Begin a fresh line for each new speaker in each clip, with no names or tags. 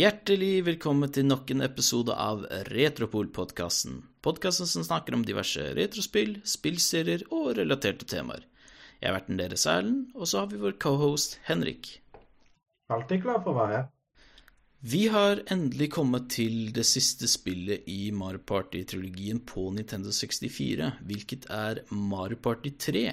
Hjertelig velkommen til nok en episode av Retropol-podkasten. Podkasten som snakker om diverse retrospill, spillserier og relaterte temaer. Jeg er verten deres Erlend, og så har vi vår cohost Henrik.
Alltid glad for å være her.
Vi har endelig kommet til det siste spillet i Mario Party-trilogien på Nintendo 64, hvilket er Mario Party 3.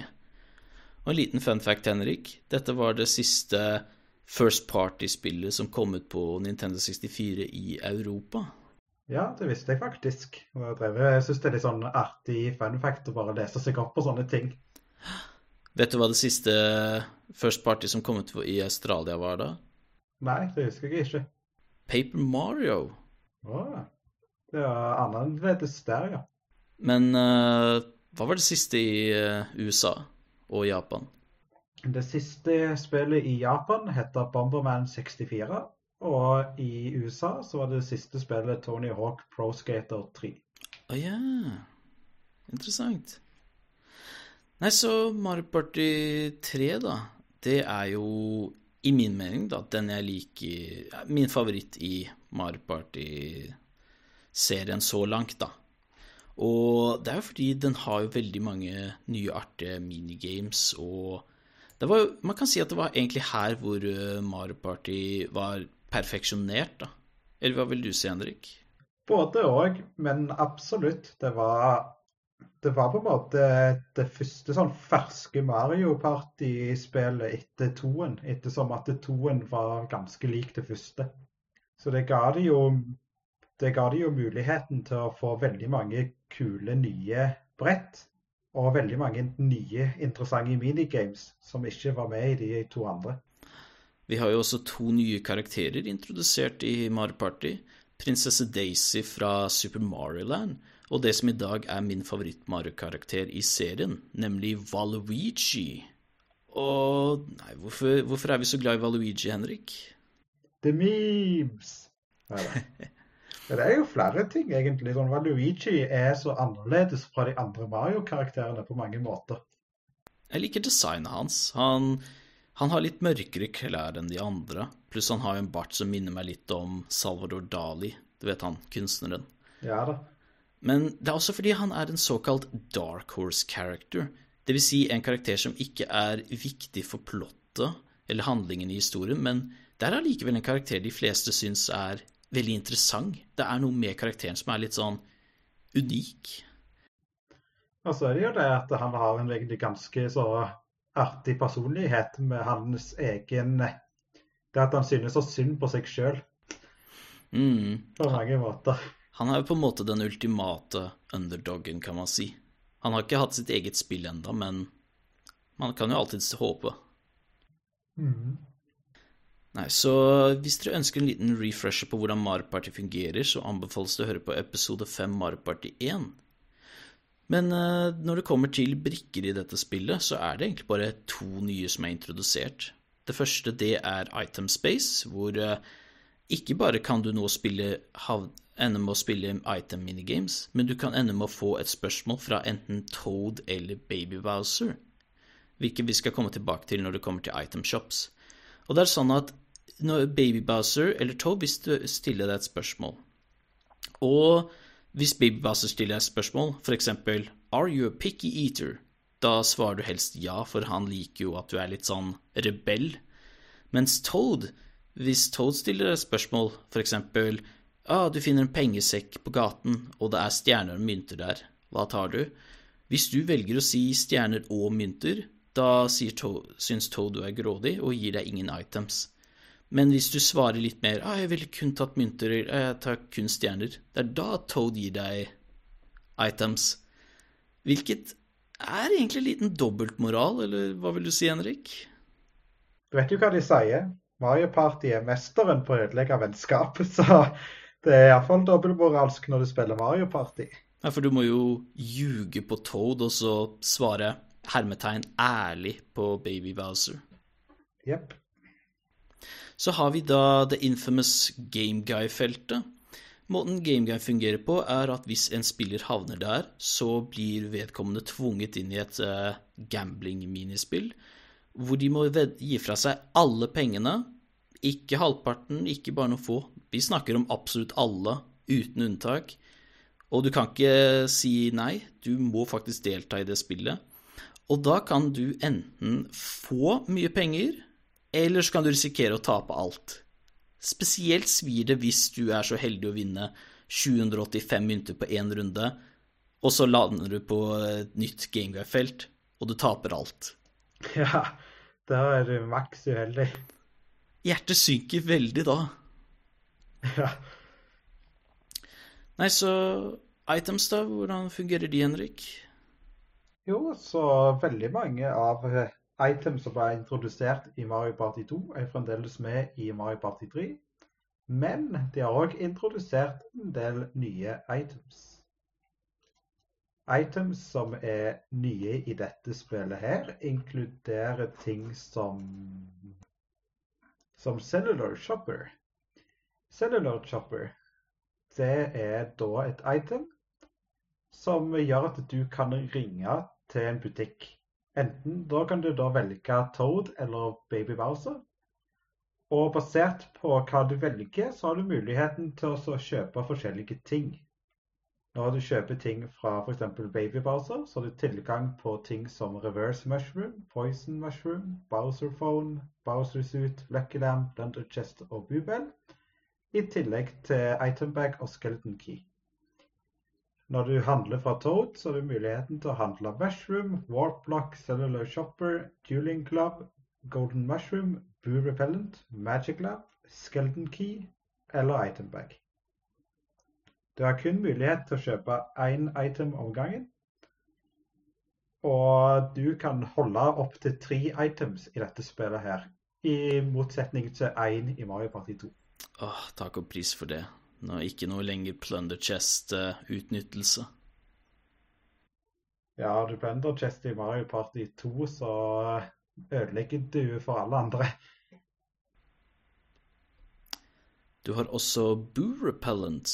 Og en liten fun fact, Henrik. Dette var det siste First Party-spillet som kom ut på Nintendo 64 i Europa.
Ja, det visste jeg faktisk. Jeg syns det er litt sånn artig fun fact å bare lese seg opp på sånne ting.
Vet du hva det siste First Party som kom ut i Australia var, da?
Nei, det husker jeg ikke.
Paper Mario.
Å, det var annerledes der, ja.
Men uh, hva var det siste i uh, USA og Japan?
Det siste spillet i Japan heter Bomberman 64. Og i USA så var det siste spillet Tony Hawk Pro Skater 3.
Å oh, ja. Interessant. Nei, så Mario Party 3, da. Det er jo, i min mening, da, den jeg liker Min favoritt i Mario Party-serien så langt, da. Og det er jo fordi den har jo veldig mange nye artige minigames og det var, man kan si at det var egentlig her hvor eh, Mario Party var perfeksjonert, da. Eller hva vil du si, Henrik?
Både òg, men absolutt. Det var, det var på en måte det første sånn ferske Mario Party-spillet etter toen. Ettersom at toen var ganske lik det første. Så det ga det jo det ga det jo muligheten til å få veldig mange kule, nye brett og veldig mange nye interessante minigames som ikke var med i de to andre.
Vi har jo også to nye karakterer introdusert i Mario Party. Prinsesse Daisy fra Super Mario Land, og det som i dag er min favoritt-Mario-karakter i serien, nemlig Valuigi. Og nei, hvorfor, hvorfor, er vi så glad i Valuigi, Henrik?
The memes! Det er jo flere ting, egentlig. Sånn, Luigi er så annerledes fra de andre Mario-karakterene på mange måter.
Jeg liker designet hans. Han, han, har litt mørkere klær enn de andre. Pluss han har jo en bart som minner meg litt om Salvador Dali. Du vet han, kunstneren.
Ja da.
Men det er også fordi han er en såkalt dark horse character. Det vil si en karakter som ikke er viktig for plottet eller handlingen i historien, men det er allikevel en karakter de fleste syns er veldig interessant. Det er noe med karakteren som er litt sånn unik.
Og så er det jo det at han har en egentlig ganske så artig personlighet med hans egen Det at han synes så synd på seg sjøl.
Mm.
På mange måter.
Han er jo på en måte den ultimate underdoggen, kan man si. Han har ikke hatt sitt eget spill enda, men man kan jo alltids håpe.
Mm.
Nei, så hvis dere ønsker en liten refresher på hvordan Mario Party fungerer, så anbefales det å høre på episode 5 Mario Party 1. Men uh, når det kommer til brikker i dette spillet, så er det egentlig bare to nye som er introdusert. Det første det er Item Space, hvor uh, ikke bare kan du nå spille, ende med å spille item minigames, men du kan ende med å få et spørsmål fra enten Toad eller Baby Bowser, hvilket vi skal komme tilbake til når det kommer til item shops. Og det er sånn at Baby Bowser eller Toad du stiller deg et spørsmål. Og hvis Baby Bowser stiller deg et spørsmål, f.eks.: Are you a picky eater? Da svarer du helst ja, for han liker jo at du er litt sånn rebell. Mens Toad, hvis Toad stiller deg et spørsmål, f.eks.: ah, du finner en pengesekk på gaten, og det er stjerner og mynter der, hva tar du? Hvis du velger å si stjerner og mynter, da Toad, syns Toad du er grådig og gir deg ingen items. Men hvis du svarer litt mer ah, 'Jeg ville kun tatt mynter, jeg tar kun stjerner', det er da Toad gir deg items. Hvilket er egentlig en liten dobbeltmoral, eller hva vil du si, Henrik?
Du vet jo hva de sier. Mario Party er mesteren på å ødelegge vennskap, så det er iallfall dobbeltmoralsk når du spiller Mario Party.
Ja, for du må jo ljuge på Toad og så svare hermetegn ærlig på Baby Bowser.
Jepp.
Så har vi da the infamous game guy-feltet. Måten game guy fungerer på, er at hvis en spiller havner der, så blir vedkommende tvunget inn i et uh, gambling-minispill, hvor de må gi fra seg alle pengene Ikke halvparten, ikke bare noen få. Vi snakker om absolutt alle, uten unntak. Og du kan ikke si nei, du må faktisk delta i det spillet. Og da kan du enten få mye penger, eller så kan du risikere å tape alt. Spesielt svir det hvis du er så heldig å vinne 785 mynter på én runde, og så lander du på et nytt Gameguy-felt, og du taper alt.
Ja, er du maks uheldig.
Hjertet synker veldig da.
Ja.
Nei, så items, da? Hvordan fungerer de, Henrik?
Jo, så veldig mange av items som ble introdusert i Mario Party 2, er fremdeles med i Mario Party 3. Men de har òg introdusert en del nye items. Items som er nye i dette spillet her, inkluderer ting som som Cellular Chopper. Cellular Chopper det er da et item som gjør at du kan ringe til en butikk. Enten da kan du da velge Toad eller Baby Bowser. Og basert på hva du velger, så har du muligheten til å kjøpe forskjellige ting. Når du kjøper ting fra f.eks. Baby Bowser, så har du tilgang på ting som Reverse Mushroom, Poison Mushroom, Bowser Phone, Bowser Suit, Lucky Lamb, Blunder Chest og Bubel. I tillegg til Item Bag og Skeleton Key. Når du handler fra Toad, så har du muligheten til å handle Mushroom, Warp Block, Cellular Shopper, Dueling Club, Golden Mushroom, Boo Repellent, Magic Lab, Skeleton Key eller Item Bag. Du har kun mulighet til å kjøpe én item om gangen. Og du kan holde opp til tre items i dette spillet her, i motsetning til én i Mario Party 2.
Åh, takk og pris for det. Nå er ikke noe lenger plunder chest-utnyttelse.
Ja, du plunder chest i Mario Party 2, så ødelegger du for alle andre.
Du har også Boo Repellent,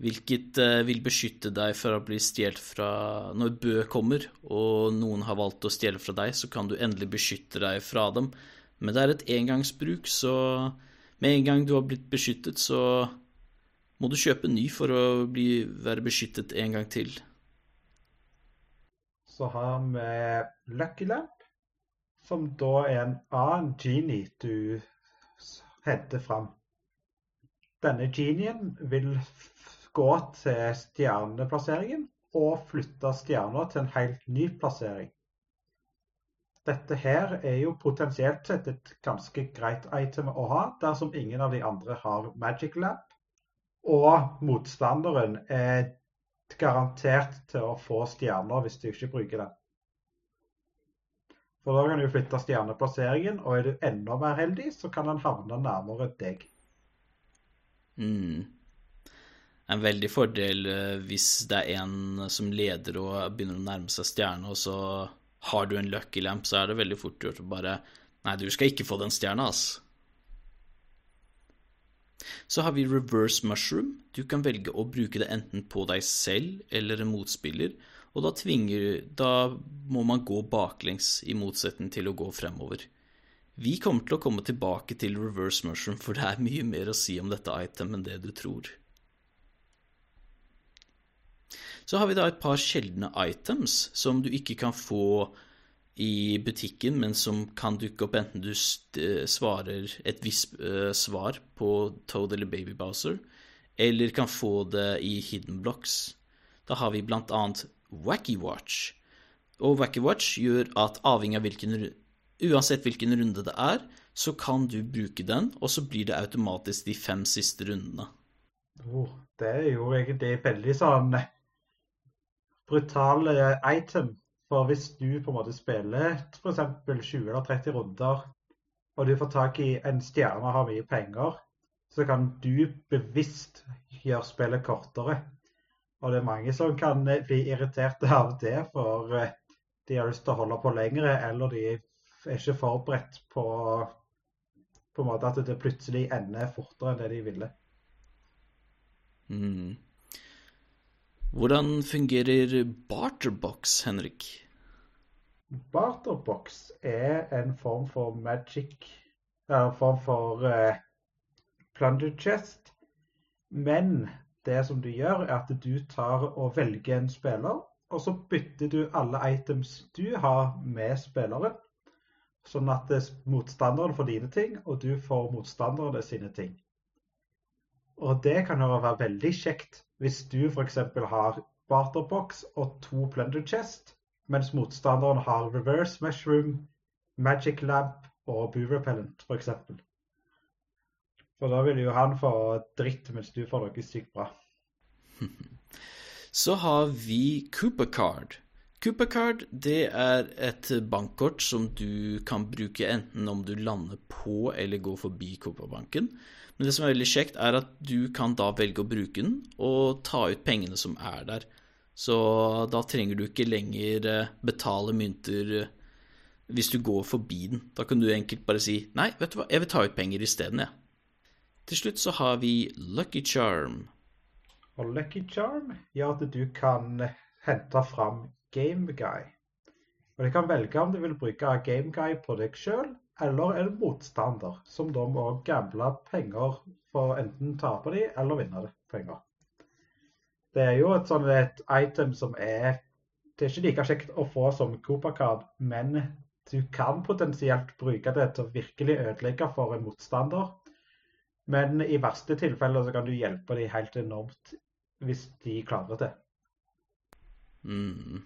hvilket eh, vil beskytte deg fra å bli stjålet fra Når Bø kommer, og noen har valgt å stjele fra deg, så kan du endelig beskytte deg fra dem. Men det er et engangsbruk, så med en gang du har blitt beskyttet, så må du kjøpe ny for å bli, være beskyttet en gang til.
Så har vi Lucky Lamp, som da er en annen genie du henter fram. Denne genien vil gå til stjerneplasseringen og flytte stjerna til en helt ny plassering. Dette her er jo potensielt sett et ganske greit item å ha dersom ingen av de andre har Magic Lab, og motstanderen er garantert til å få stjerner hvis du ikke bruker den. For da kan du flytte stjerneplasseringen, og er du enda mer heldig, så kan den havne nærmere deg.
Mm en veldig fordel eh, hvis det er en som leder og begynner å nærme seg stjerne, og så har du en lucky lamp, så er det veldig fort gjort å bare Nei, du skal ikke få den stjerna, ass. Så har vi reverse mushroom. Du kan velge å bruke det enten på deg selv eller en motspiller, og da tvinger Da må man gå baklengs, i motsetning til å gå fremover. Vi kommer til å komme tilbake til reverse mushroom, for det er mye mer å si om dette item enn det du tror. Så har vi da et par sjeldne items som du ikke kan få i butikken, men som kan dukke opp enten du eh, svarer et visst uh, svar på Toad eller Baby Bowser, eller kan få det i Hidden Blocks. Da har vi blant annet Wacky Watch. Og Wacky Watch gjør at avhengig av hvilken Uansett hvilken runde det er, så kan du bruke den, og så blir det automatisk de fem siste rundene.
Oh, det er jo egentlig veldig sånn brutale item. For hvis du på en måte spiller f.eks. 20 eller 30 runder, og du får tak i en stjerne og har mye penger, så kan du bevisst gjøre spillet kortere. Og det er mange som kan bli irriterte av det, for eh, de har lyst til å holde på lengre, eller de er ikke forberedt på, på at det plutselig ender fortere enn det de ville.
Mm. Hvordan fungerer barterbox, Henrik?
Barterbox er en form for magic en form for uh, plunder chest. Men det som du gjør, er at du tar og velger en spiller, og så bytter du alle items du har med spilleren. Sånn at motstanderen får dine ting, og du får motstanderne sine ting. Og det kan jo være veldig kjekt hvis du f.eks. har barterbox og to plunder chest, mens motstanderen har reverse mushroom, magic lamp og boo repellent, f.eks. For da vil jo han få dritt, mens du får noe sykt bra.
Så har vi Cooper Card. Cooper Card det er et bankkort som du kan bruke enten om du lander på eller går forbi Cooper-banken. Men det som er veldig kjekt, er at du kan da velge å bruke den og ta ut pengene som er der. Så da trenger du ikke lenger eh, betale mynter eh, hvis du går forbi den. Da kan du enkelt bare si nei, vet du hva, jeg vil ta ut penger isteden, jeg. Ja. Til slutt så har vi Lucky Charm.
Og Lucky Charm gjør at du kan hente fram Gameguy. Og du kan velge om du vil bruke Game Guy på deg sjøl eller en motstander, som da må gamble penger for å enten tape de eller vinne penger. Det er jo et sånt et item som er Det er ikke like kjekt å få som Cooper-card, men du kan potensielt bruke det til å virkelig ødelegge for en motstander men i verste tilfelle så kan du hjelpe dem helt enormt hvis de klarer det.
Mm.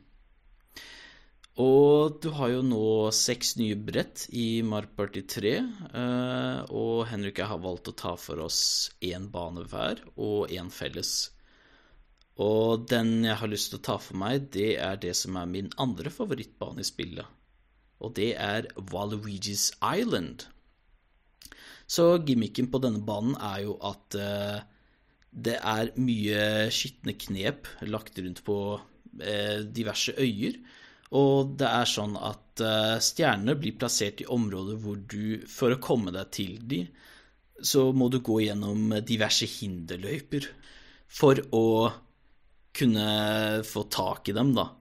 Og du har jo nå seks nye brett i Mark Party 3. Eh, og Henrik og jeg har valgt å ta for oss én bane hver og én felles. Og den jeg har lyst til å ta for meg, det er det som er min andre favorittbane i spillet. Og det er Waluigi's Island. Så gimmicken på denne banen er jo at uh, det er mye skitne knep lagt rundt på uh, diverse øyer. Og det er sånn at uh, stjernene blir plassert i områder hvor du, for å komme deg til dem, så må du gå gjennom diverse hinderløyper for å kunne få tak i dem, da.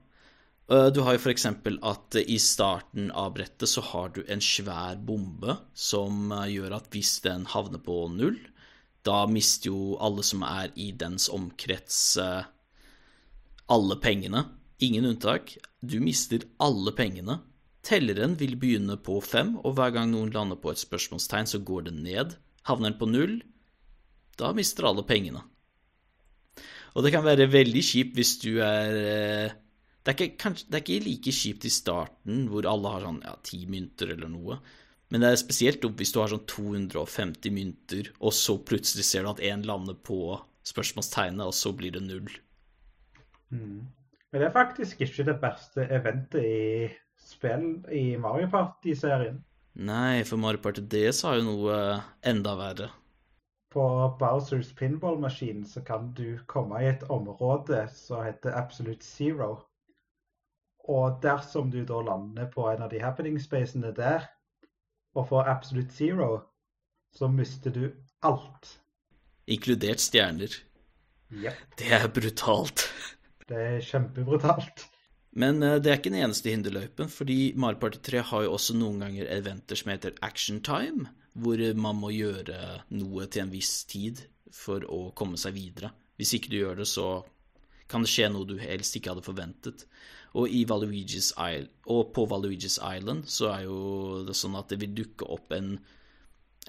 Eh, du har jo f.eks. at i starten av brettet så har du en svær bombe som eh, gjør at hvis den havner på null, da mister jo alle som er i dens omkrets, eh, alle pengene. Ingen unntak. Du mister alle pengene. Telleren vil begynne på fem, og hver gang noen lander på et spørsmålstegn, så går det ned. Havner den på null, da mister alle pengene. Og det kan være veldig kjipt hvis du er det er, ikke, kanskje, det er ikke like kjipt i starten, hvor alle har sånn ja, ti mynter eller noe. Men det er spesielt dumt hvis du har sånn 250 mynter, og så plutselig ser du at én lander på spørsmålstegnet, og så blir det null.
Mm. Men det er faktisk ikke det beste eventet i spill i Mario Party-serien.
Nei, for Mario Party DS har jo noe enda verre.
På Bowsers pinballmaskin så kan du komme i et område som heter Absolute Zero. Og dersom du da lander på en av de happening spacene der, og får absolute zero, så mister du alt.
Inkludert stjerner.
Yep.
Det er brutalt.
Det er kjempebrutalt.
Men uh, det er ikke den eneste hinderløypen, fordi Mario Party 3 har jo også noen ganger eventer som heter Action Time, hvor man må gjøre noe til en viss tid for å komme seg videre. Hvis ikke du gjør det, så kan det skje noe du helst ikke hadde forventet. Og, Isle, og, på Valuigi's Island så er jo det sånn at det vil dukke opp en,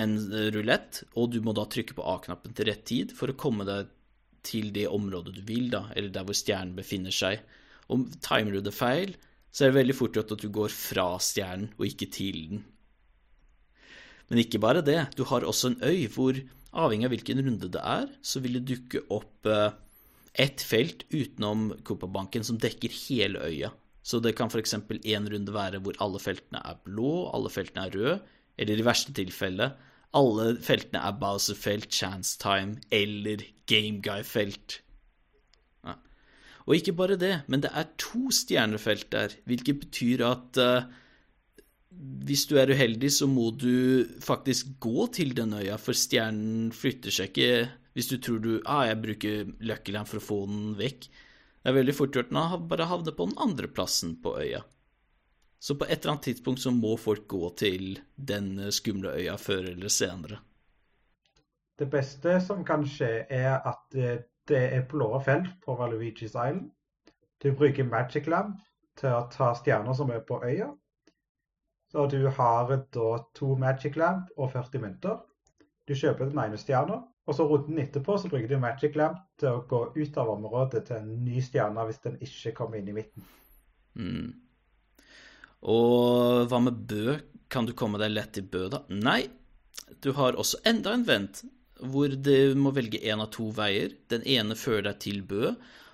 en rulett, og du må da trykke på A-knappen til rett tid for å komme deg til det området du vil, da, eller der hvor stjernen befinner seg. Om timer du det feil, så er det veldig fort gjort at du går fra stjernen og ikke til den. Men ikke bare det, du har også en øy hvor, avhengig av hvilken runde det er, så vil det dukke opp eh, ett felt utenom Copa-banken som dekker hele øya. Så det kan f.eks. én runde være hvor alle feltene er blå, alle feltene er røde, eller i verste tilfelle alle feltene er Bowser-felt, Chance Time eller Game Guy-felt. Ja. Og ikke bare det, men det er to stjernefelt der, hvilket betyr at uh, hvis du er uheldig, så må du faktisk gå til den øya, for stjernen flytter seg ikke hvis du tror du ah, jeg bruker Luckyland for å få den vekk. Det er veldig fort gjort nå, bare havner på den andre plassen på øya. Så på et eller annet tidspunkt så må folk gå til den skumle øya før eller senere.
Det beste som kan skje, er at det er blå felt på Valuigi's Island. Du bruker Magic Lamp til å ta stjerner som er på øya. Så du har da to Magic Lamp og 40 mynter. Du kjøper den ene stjerna, og så runden etterpå så bruker du Magic Lamp til å gå ut av området til en ny stjerne hvis den ikke kommer inn i midten.
Mm. Og hva med Bø? Kan du komme deg lett til Bø, da? Nei, du har også enda en vent hvor du må velge én av to veier. Den ene fører deg til Bø,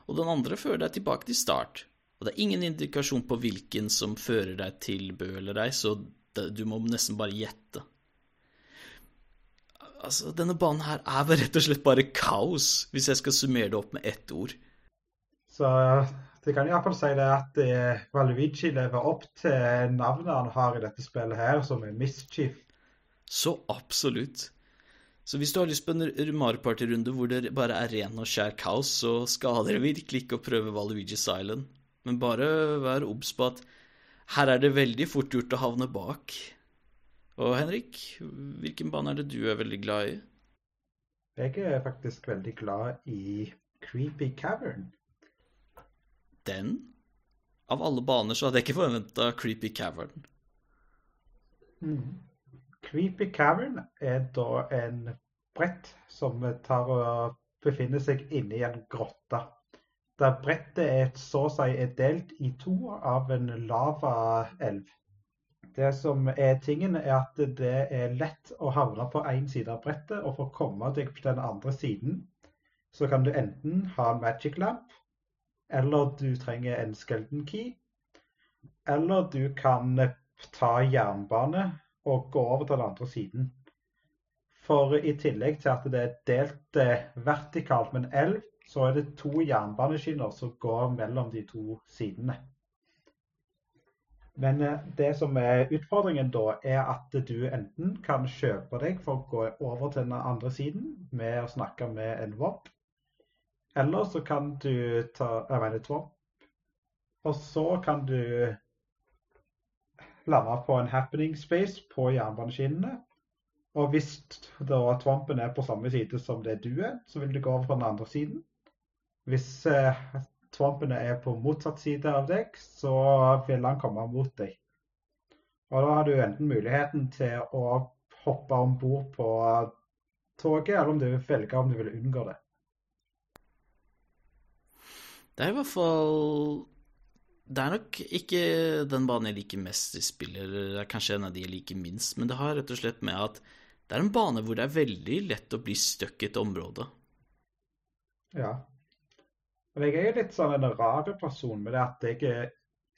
og den andre fører deg tilbake til start. Og det er ingen indikasjon på hvilken som fører deg til Bø eller deg, så du må nesten bare gjette. Altså, denne banen her er rett og slett bare kaos, hvis jeg skal summere det opp med ett ord.
Så det kan iallfall si det at eh, Valuigi lever opp til navnet han har i dette spillet her, som er Mischief.
Så absolutt. Så hvis du har lyst på en Mario Party-runde hvor det bare er ren og skjær kaos, så skader det virkelig ikke å prøve Valuigi's Island. Men bare vær obs på at her er det veldig fort gjort å havne bak. Og Henrik, hvilken bane er det du er veldig glad i?
Jeg er faktisk veldig glad i Creepy Cavern.
Den? Av alle baner så hadde jeg ikke forventa Creepy Cavern.
Mm. Creepy Cavern er da en brett som tar og befinner seg inni en grotte. Der brettet er så å si er delt i to av en lavaelv. Det som er tingen, er at det er lett å havne på én side av brettet, og for å komme deg på den andre siden, så kan du enten ha magic lamp, eller du trenger en skeleton key, eller du kan ta jernbane og gå over til den andre siden. For i tillegg til at det er delt eh, vertikalt med en elv, så er det to jernbaneskinner som går mellom de to sidene. Men eh, det som er utfordringen da, er at du enten kan kjøpe deg for å gå over til den andre siden med å snakke med en WOP, eller så kan du ta Jeg mener Trump. Og så kan du lande på en happening space på jernbaneskinnene. Og hvis da Trumpen er på samme side som det du er, så vil du gå over på den andre siden. Hvis eh, Twompene er på motsatt side av deg, så vil han komme mot deg. Og da har du enten muligheten til å hoppe om bord på toget, eller om du vil velge om du vil unngå det.
Det er i hvert fall Det er nok ikke den banen jeg liker mest i spillet, eller det er kanskje en av de jeg liker minst, men det har rett og slett med at det er en bane hvor det er veldig lett å bli stuck i et område.
Ja, og jeg er litt sånn en rar person med det at jeg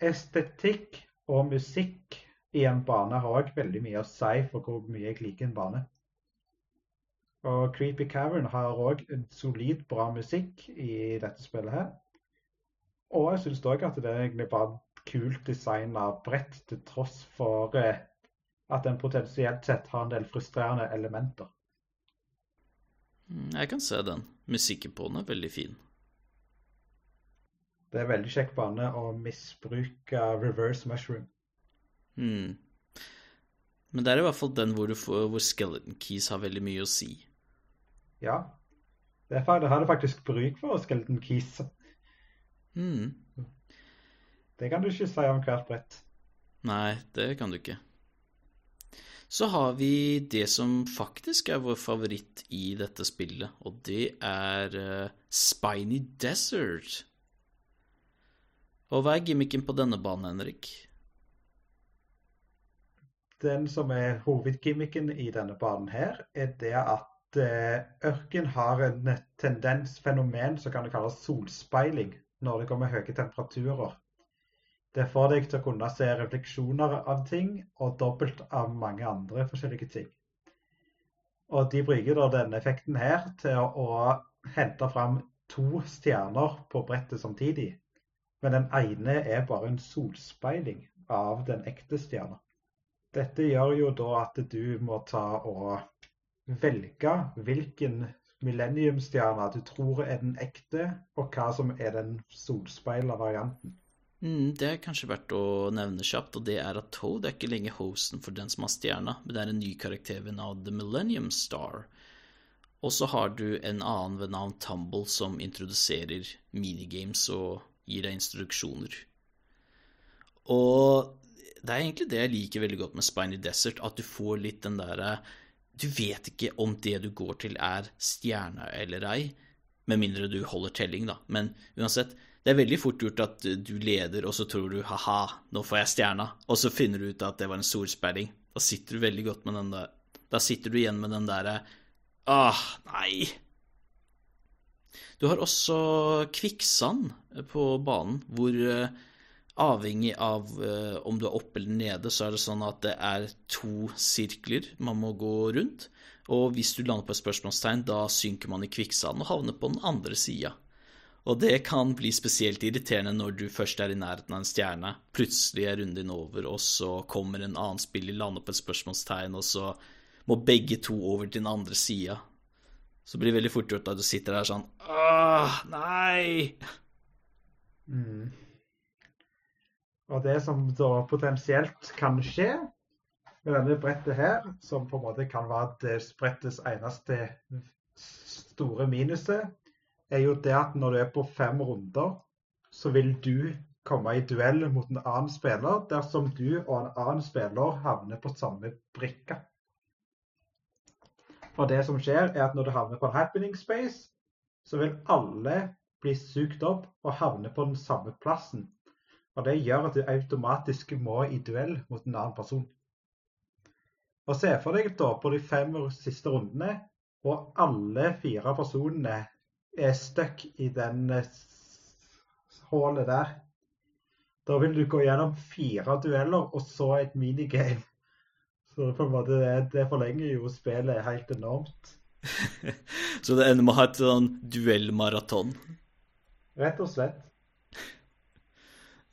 estetikk og musikk i en bane har òg veldig mye å si for hvor mye jeg liker en bane. Og Creepy Cavern har òg solid, bra musikk i dette spillet her. Og jeg syns òg at det er egentlig bare kult designa bredt, brett, til tross for eh, at den potensielt sett har en del frustrerende elementer.
Mm, jeg kan se den. Musikken på den er veldig fin.
Det er veldig kjekk bane å misbruke reverse mushroom.
Hmm. Men det er i hvert fall den hvor, får, hvor, skeleton keys har veldig mye å si.
Ja. Det har du faktisk bruk for skeleton keys.
Hmm.
Det kan du ikke si om hvert brett.
Nei, det kan du ikke. Så har vi det som faktisk er vår favoritt i dette spillet, og det er uh, Spiny Desert. Og hva er gimmicken på denne banen, Henrik?
Den som er hovedgimmicken i denne banen her, er det at eh, ørken har en tendens, fenomen, som kan kalles solspeiling, når det kommer høye temperaturer. Det får deg til å kunne se refleksjoner av ting, og dobbelt av mange andre forskjellige ting. Og de bruker da denne effekten her til å hente fram to stjerner på brettet samtidig. Men den ene er bare en solspeiling av den ekte stjerna. Dette gjør jo da at du må ta og velge hvilken millenniumstjerne du tror er den ekte, og hva som er den solspeila varianten.
Mm, det er kanskje verdt å nevne kjapt, og det er at Toad er ikke lenger hosten for den som har stjerna, men det er en ny karakter ved navn The Millennium Star. Og så har du en annen ved navn Tumble som introduserer minigames og gir deg instruksjoner. Og det er egentlig det jeg liker veldig godt med Spiny Desert, at du får litt den derre Du vet ikke om det du går til er stjerne eller ei, med mindre du holder telling, da. Men uansett, det er veldig fort gjort at du leder, og så tror du ha-ha, nå får jeg stjerna, og så finner du ut at det var en solsperring. Da sitter du veldig godt med den der Da sitter du igjen med den derre Ah, nei. Du har også kvikksand på banen, hvor eh, avhengig av uh, om du er oppe eller nede, så er det sånn at det er to sirkler man må gå rundt. Og hvis du lander på et spørsmålstegn, da synker man i kvikksand og havner på den andre sida. Og det kan bli spesielt irriterende når du først er i nærheten av en stjerne, plutselig er runden din over, og så kommer en annen spiller, lander på et spørsmålstegn, og så må begge to over til den andre sida. Så blir det veldig fort gjort at du sitter der sånn Åh, nei!
Mm. Og det som da potensielt kan skje med denne brettet her, som på en måte kan være det brettets eneste store minuset, er jo det at når du er på fem runder, så vil du komme i duell mot en annen spiller dersom du og en annen spiller havner på samme brikke. Og det som skjer, er at når du havner på en happening space, så vil alle bli sugd opp og havne på den samme plassen. Og det gjør at du automatisk må i duell mot en annen person. Og Se for deg da på de fem siste rundene, og alle fire personene er stuck i den hullet der. Da vil du gå gjennom fire dueller og så et minigame. Så på en måte, det forlenger jo spillet helt enormt.
så det ender med å ha et sånn duellmaraton?
Rett og slett.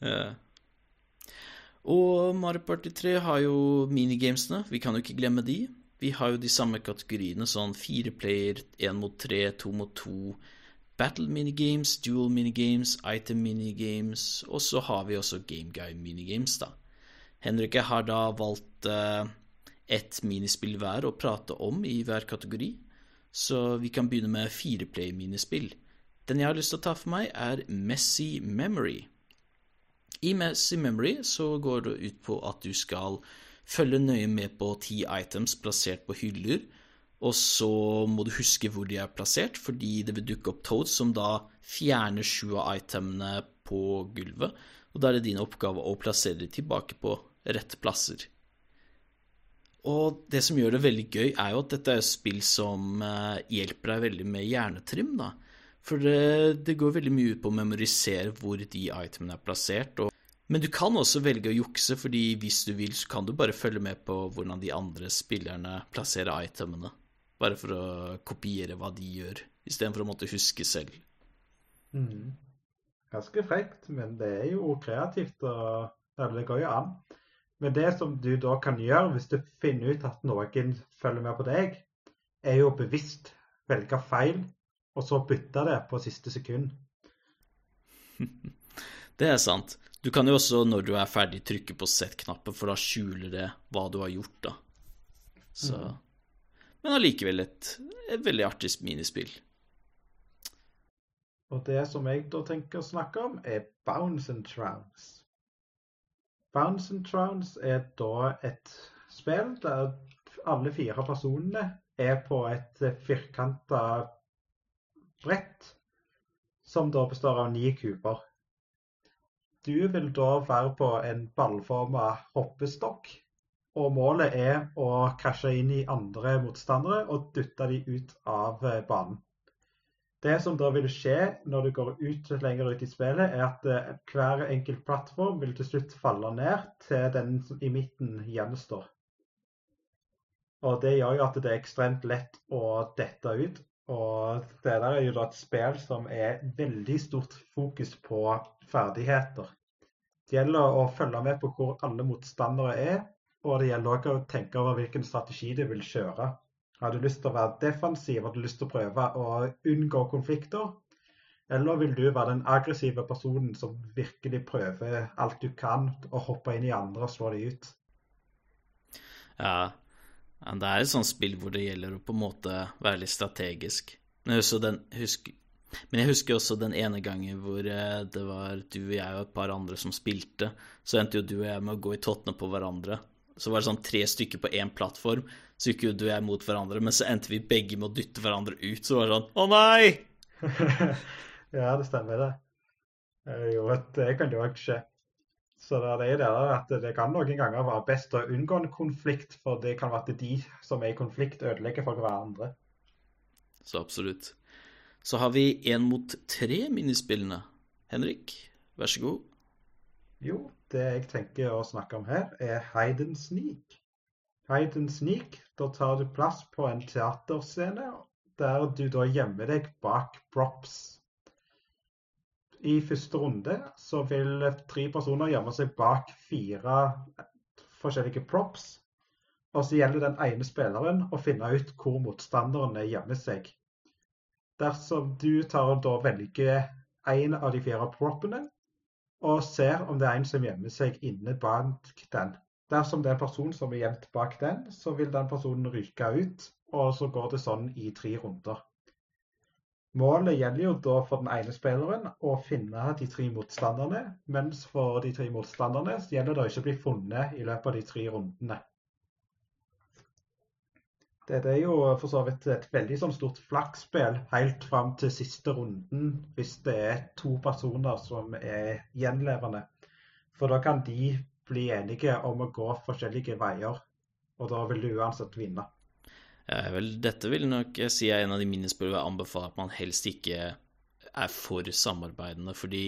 Ja. Og Mario Party 3 har jo minigamesene. Vi kan jo ikke glemme de. Vi har jo de samme kategoriene, sånn fire player, én mot tre, to mot to. Battle minigames, dual minigames, item minigames, og så har vi også game guy minigames, da. Henrik har da valgt uh, ett minispill hver å prate om i hver kategori, så vi kan begynne med fireplay-minispill. Den jeg har lyst til å ta for meg, er Messy Memory. I Messy Memory så går det ut på at du skal følge nøye med på ti items plassert på hyller, og så må du huske hvor de er plassert, fordi det vil dukke opp toads som da fjerner sju av itemene på gulvet, og da er det din oppgave å plassere de tilbake på rett plasser. Og det som gjør det veldig gøy, er jo at dette er et spill som eh, hjelper deg veldig med hjernetrim, da. For det, det, går veldig mye ut på å memorisere hvor de itemene er plassert. Men du kan også velge å jukse, fordi hvis du vil, så kan du bare følge med på hvordan de andre spillerne plasserer itemene. Bare for å kopiere hva de gjør, istedenfor å måtte huske selv.
Mm. Ganske frekt, men det er jo kreativt, og det går jo an. Men det som du da kan gjøre hvis du finner ut at noen følger med på deg, er jo bevisst velge feil, og så bytte det på siste sekund.
Det er sant. Du kan jo også, når du er ferdig, trykke på sett-knappen, for da skjuler det hva du har gjort, da. Så mm. Men allikevel et, et veldig artig minispill.
Og det som jeg da tenker å snakke om, er Bounce and Trance. Bounce and Trowns er da et spill der alle fire personene er på et firkanta brett som da består av ni kuber. Du vil da være på en ballforma hoppestokk, og målet er å krasje inn i andre motstandere og dytte de ut av banen. Det som da vil skje når du går ut lenger ut i spillet, er at eh, hver enkelt plattform vil til slutt falle ned til den som i midten gjenstår. Og Det gjør jo at det er ekstremt lett å dette ut. Og det der er jo da et spill som er veldig stort fokus på ferdigheter. Det gjelder å følge med på hvor alle motstandere er, og det gjelder også å tenke over hvilken strategi de vil kjøre. Har du lyst til å være defensiv, har du lyst til å prøve å unngå konflikter? Eller vil du være den aggressive personen som virkelig prøver alt du kan, og hoppe inn i andre og slå dem ut?
Ja, det er et sånt spill hvor det gjelder å på en måte være litt strategisk. Men jeg den, husker, men jeg husker også den ene gangen hvor eh, det var du og jeg og et par andre som spilte. Så endte jo du og jeg med å gå i tottene på hverandre. Så var det sånn tre stykker på én plattform. Så gikk jo du og jeg mot hverandre, men så endte vi begge med å dytte hverandre ut. Så var det sånn Å nei!
ja, det stemmer, det. Jo, det kan jo òg skje. Så det er det at det kan noen ganger være best å unngå en konflikt, for det kan være at de som er i konflikt, ødelegger for hverandre.
Så absolutt. Så har vi én mot tre minispillene. Henrik, vær så god.
Jo, det jeg tenker å snakke om her, er and sneak. And sneak, da tar du plass på en teaterscene der du da gjemmer deg bak props. I første runde så vil tre personer gjemme seg bak fire forskjellige props. Og så gjelder den ene spilleren å finne ut hvor motstanderne gjemmer seg. Dersom du tar og da velger en av de fire propene, og ser om det er en som gjemmer seg inne bak den. Dersom det er en person som er gjemt bak den, så vil den personen ryke ut, og så går det sånn i tre runder. Målet gjelder jo da for den ene spilleren å finne de tre motstanderne, mens for de tre motstanderne gjelder det å ikke bli funnet i løpet av de tre rundene. Dette er jo for så vidt et veldig sånn stort flaksspill helt fram til siste runden, hvis det er to personer som er gjenlevende. For da kan de bli enige om å gå forskjellige veier, og da vil du uansett vinne.
Ja, vel, dette vil nok jeg si er en av de minispillene jeg anbefaler at man helst ikke er for samarbeidende, fordi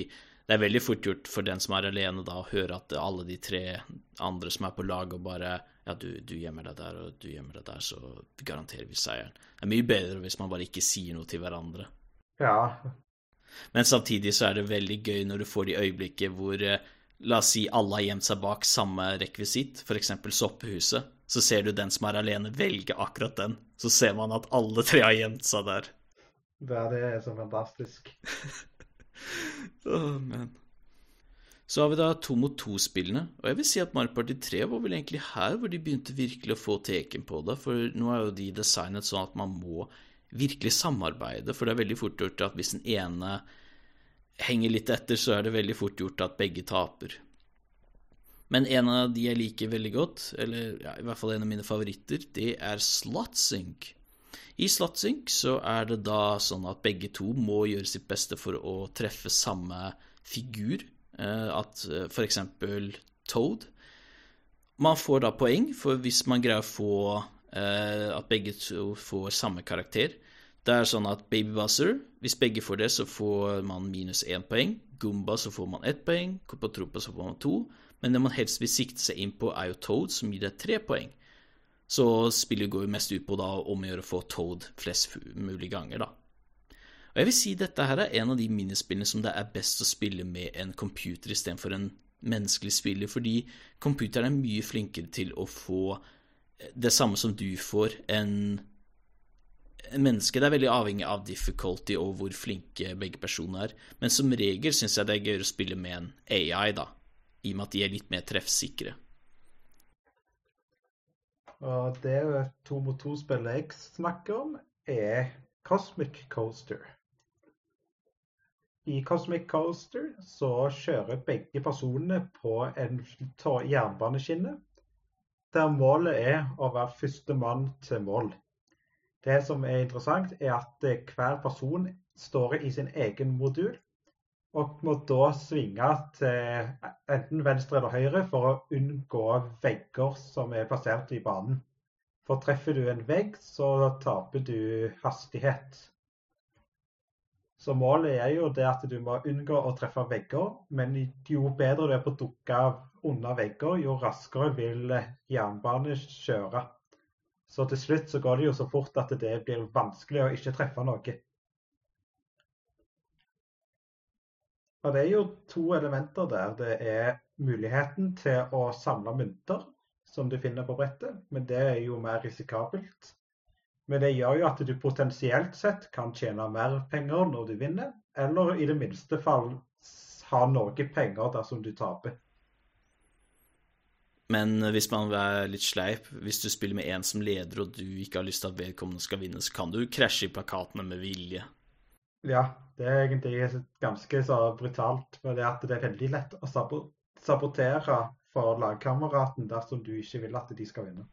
det er veldig fort gjort for den som er alene, da, å høre at alle de tre andre som er på laget, bare ja, du, du, gjemmer deg der, og du gjemmer deg der, så garanterer vi seieren. Det er mye bedre hvis man bare ikke sier noe til hverandre.
Ja.
Men samtidig så er det veldig gøy når du får de øyeblikket hvor eh, La oss si alle har gjemt seg bak samme rekvisitt, f.eks. soppehuset. Så ser du den som er alene, velge akkurat den. Så ser man at alle tre har gjemt seg der.
Ja, Det er så fantastisk.
Oh, men så har vi da to mot to-spillene, og jeg vil si at Mario Party 3 var vel egentlig her hvor de begynte virkelig å få teken på det, for nå er jo de designet sånn at man må virkelig samarbeide, for det er veldig fort gjort at hvis den ene henger litt etter, så er det veldig fort gjort at begge taper. Men en av de jeg liker veldig godt, eller ja, i hvert fall en av mine favoritter, det er Slotsync. I Slotsync så er det da sånn at begge to må gjøre sitt beste for å treffe samme figur Eh, at for eksempel Toad Man får da poeng, for hvis man greier å få eh, at begge to får samme karakter. Det er sånn at Baby Buzzer, hvis begge får det, så får man minus én poeng. Gumba så får man ett poeng. Copatropa, så får man to. Men det man helst vil sikte seg inn på, er jo Toad, som gir deg tre poeng. Så spillet går jo mest ut på da om å gjøre å få Toad flest mulig ganger, da. Og jeg vil si dette her er en av de minispillene som det er best å spille med en computer istedenfor en menneskelig spiller, fordi computeren er mye flinkere til å få det samme som du får, enn en menneske. Det er veldig avhengig av difficulty og hvor flinke begge personer er, men som regel syns jeg det er gøyere å spille med en AI, da, i og med at de er litt mer treffsikre.
Og det to mot to-spillet jeg snakker om, er Cosmic Coaster. I Cosmic Coaster så kjører begge personene på en jernbaneskinne, der målet er å være førstemann til mål. Det som er interessant, er at hver person står i sin egen modul, og må da svinge til enten venstre eller høyre for å unngå vegger som er plassert i banen. For treffer du en vegg, så taper du hastighet. Så målet er jo det at du må unngå å treffe vegger, men jo bedre du er på å dukke unna vegger, jo raskere vil jernbane kjøre. Så til slutt så går det jo så fort at det blir vanskelig å ikke treffe noe. Og Det er jo to elementer der. Det er muligheten til å samle mynter, som du finner på brettet, men det er jo mer risikabelt. Men det gjør jo at du potensielt sett kan tjene mer penger når du vinner, eller i det minste fall ha noe penger dersom du taper.
Men hvis man er litt sleip, hvis du spiller med en som leder og du ikke har lyst til at vedkommende skal vinne, så kan du krasje i plakatene med vilje.
Ja, det er egentlig ganske så brutalt. For det at det er veldig lett å sabotere for lagkameraten dersom du ikke vil at de skal vinne.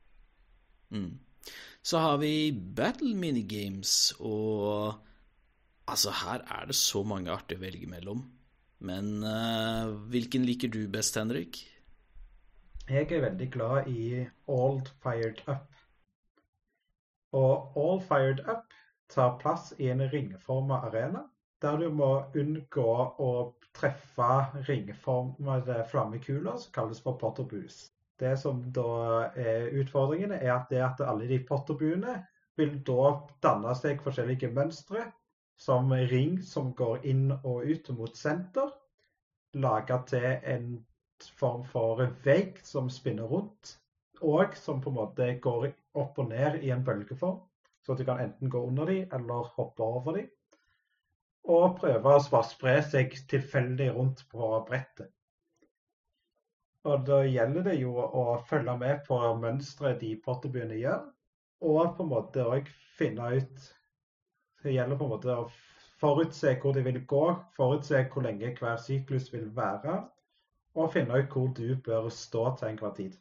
Mm. Så har vi battle minigames, og altså her er det så mange artige å velge mellom. Men uh, hvilken liker du best, Henrik?
Jeg er veldig glad i All Fired Up. Og All Fired Up tar plass i en ringforma arena, der du må unngå å treffe ringformede flammekuler, som kalles for potterboos. Det som da er utfordringen, er at, det at alle de potterbuene vil da danne seg forskjellige mønstre, som ring som går inn og ut mot senter, Lage til en form for vegg som spinner rundt, og som på en måte går opp og ned i en bølgeform. Så du kan enten gå under dem eller hoppe over dem. Og prøve å spre seg tilfeldig rundt på brettet. Og da gjelder det jo å følge med på mønsteret de pottebyene gjør, og på en måte òg finne ut Det gjelder på en måte å forutse hvor de vil gå, forutse hvor lenge hver syklus vil være, og finne ut hvor du bør stå til enhver tid.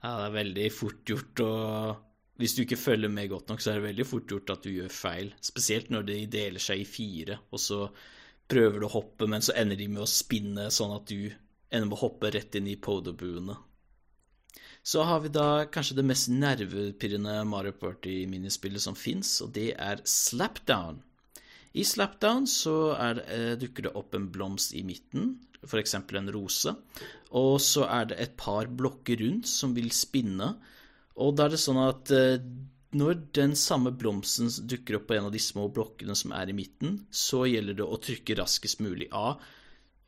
Ja, det er veldig fort gjort å Hvis du ikke følger med godt nok, så er det veldig fort gjort at du gjør feil. Spesielt når de deler seg i fire, og så prøver du å hoppe, men så ender de med å spinne sånn at du ender med å hoppe rett inn i poderbuene. Så har vi da kanskje det mest nervepirrende Mario Party-minispillet som fins, og det er Slapdown. I Slapdown så det, eh, dukker det opp en blomst i midten, f.eks. en rose. Og så er det et par blokker rundt som vil spinne. Og da er det sånn at eh, når den samme blomsten dukker opp på en av de små blokkene som er i midten, så gjelder det å trykke raskest mulig av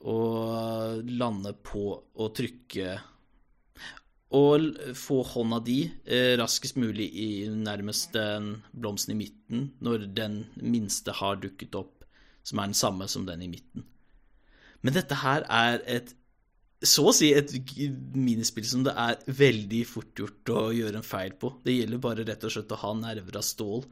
og lande på å trykke og få hånda di eh, raskest mulig i nærmest den blomsten i midten når den minste har dukket opp, som er den samme som den i midten. Men dette her er et så å si et minispill som det er veldig fort gjort å gjøre en feil på. Det gjelder bare rett og slett å ha nerver av stål.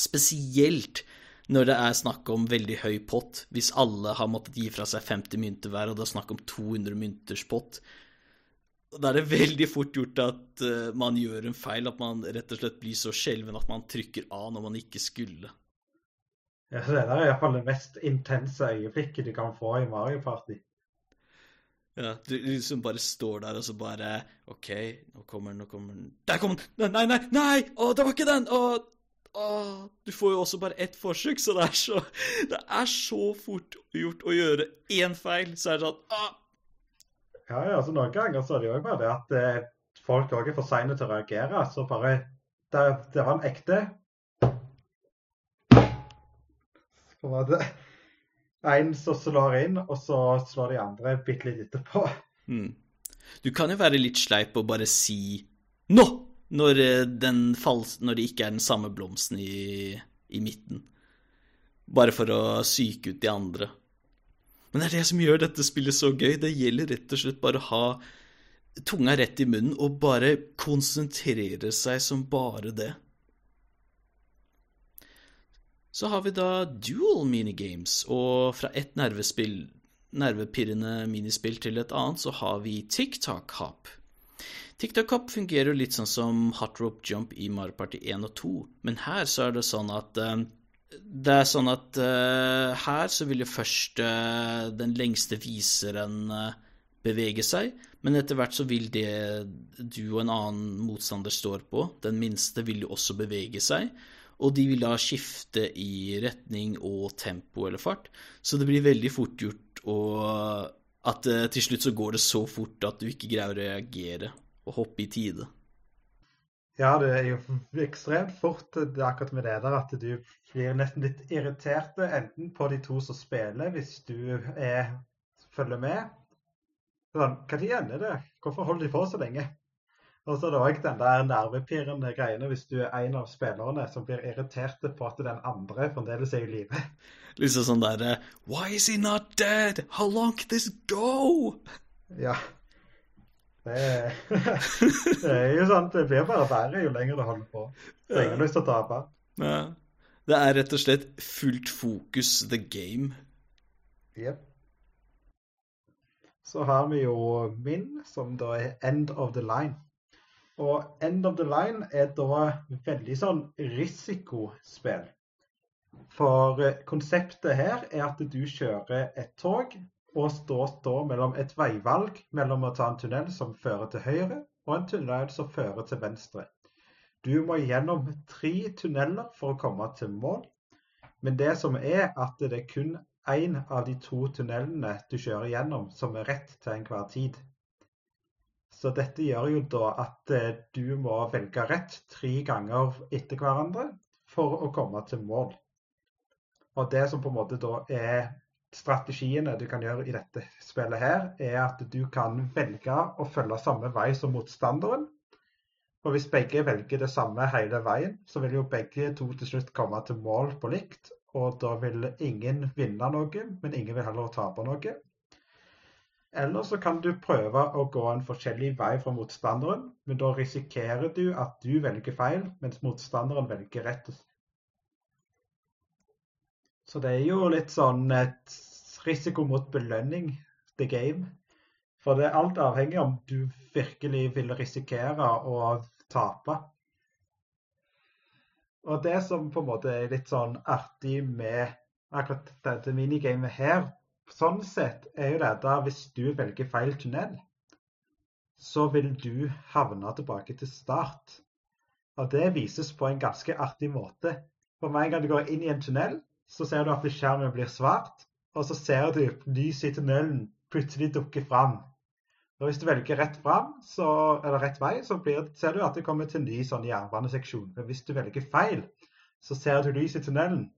Spesielt når det er snakk om veldig høy pott. Hvis alle har måttet gi fra seg 50 mynter hver, og det er snakk om 200 mynters pott, da er det veldig fort gjort at uh, man gjør en feil, at man rett og slett blir så skjelven at man trykker av når man ikke skulle.
Ja, så Det er iallfall det mest intense øyeblikket du kan få i Mario Party.
Ja, du liksom bare står der og så bare OK, nå kommer den, nå kommer den Der kom den! Nei, nei, nei! Å, det var ikke den! Å, å, du får jo også bare ett forsøk, så det er så Det er så fort gjort å gjøre én feil, så er det sånn ah.
Ja, ja, så noen ganger så er det jo bare det at eh, folk òg er for seine til å reagere. Så bare Det, det var en ekte på en måte. En som slår inn, og så slår de andre bitte litt etterpå.
Mm. Du kan jo være litt sleip og bare si 'nå' når, eh, den falls, når det ikke er den samme blomsten i, i midten. Bare for å psyke ut de andre. Men det er det som gjør dette spillet så gøy. Det gjelder rett og slett bare å ha tunga rett i munnen og bare konsentrere seg som bare det. Så har vi da dual minigames, og fra ett nervespill, nervepirrende minispill til et annet, så har vi TikTok Hop. TikTok Hop fungerer litt sånn som Hot Rope Jump i Mario Party 1 og 2, men her så er det sånn at uh, det er sånn at uh, her så vil jo først uh, den lengste viseren bevege seg, men etter hvert så vil det du og en annen motstander står på, den minste, vil jo også bevege seg og de vil da skifte i retning og tempo eller fart. Så det blir veldig fort gjort at uh, til slutt så går det så fort at du ikke greier å reagere og hoppe i tide.
Ja, det er jo ekstremt fort det er akkurat med det der at du blir nesten litt irritert enten på de to som spiller, hvis du er, følger med. Sånn, Når ender det? Hvorfor holder de på så lenge? Og så er det òg den der nervepirrende greiene hvis du er en av spillerne som blir irritert på at den andre fremdeles er i live.
Liksom sånn derre Why is he not dead? How long can this go?
Ja. Det er, det er jo sant. det blir bare verre jo lenger det holder på. Så ingen lyst til å tape.
Ja. Det er rett og slett fullt fokus the game.
Yep. Så har vi jo min, som da er end of the line. Og End of the Line er da veldig sånn risikospill. For eh, konseptet her er at du kjører et tog og står da mellom et veivalg mellom å ta en tunnel som fører til høyre, og en tunnel som fører til venstre. Du må gjennom tre tunneler for å komme til mål. Men det som er at det er kun én av de to tunnelene du kjører gjennom som er rett til enhver tid. Så dette gjør jo da at eh, du må velge rett tre ganger etter hverandre for å komme til mål. Og det som på en måte da er strategiene du kan gjøre i dette spillet her, er at du kan velge å følge samme vei som motstanderen. Og hvis begge velger det samme hele veien, så vil jo begge to til slutt komme til mål på likt. Og da vil ingen vinne noe, men ingen vil heller tape noe. Eller så kan du prøve å gå en forskjellig vei fra motstanderen, men da risikerer du at du velger feil, mens motstanderen velger rett. Så det er jo litt sånn et risiko mot belønning, the game. For det er alt avhengig om du virkelig vil risikere å tape. Og det som på en måte er litt sånn artig med akkurat dette minigamet her, sånn sett er jo dette hvis du velger feil tunnel, så vil du havne tilbake til start. Og det vises på en ganske artig måte. For med en gang du går inn i en tunnel, så ser du at skjermen blir svart, og så ser du lyset i tunnelen plutselig dukke fram. Og hvis du velger rett fram, så, rett vei, så blir, ser du at det kommer til en ny sånn jernbaneseksjon. Men hvis du velger feil, så ser du lys i tunnelen,